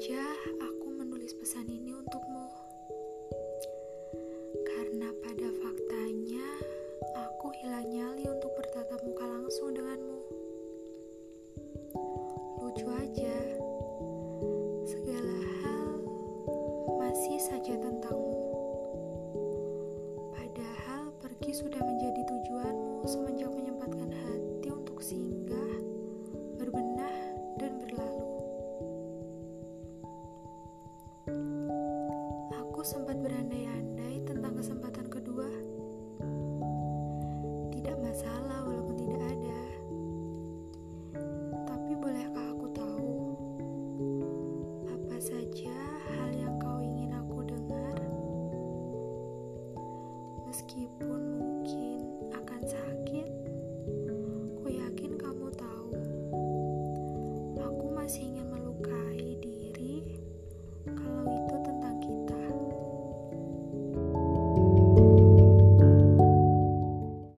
saja aku menulis pesan ini untukmu. Karena pada faktanya aku hilang nyali untuk bertatap muka langsung denganmu. Lucu aja. Segala hal masih saja tentangmu. Padahal pergi sudah menjadi tujuanmu semenjak menyempatkan hati untuk singgah. Aku sempat berandai-andai tentang kesempatan kedua. Tidak masalah walaupun tidak ada. Tapi bolehkah aku tahu apa saja hal yang kau ingin aku dengar? Meskipun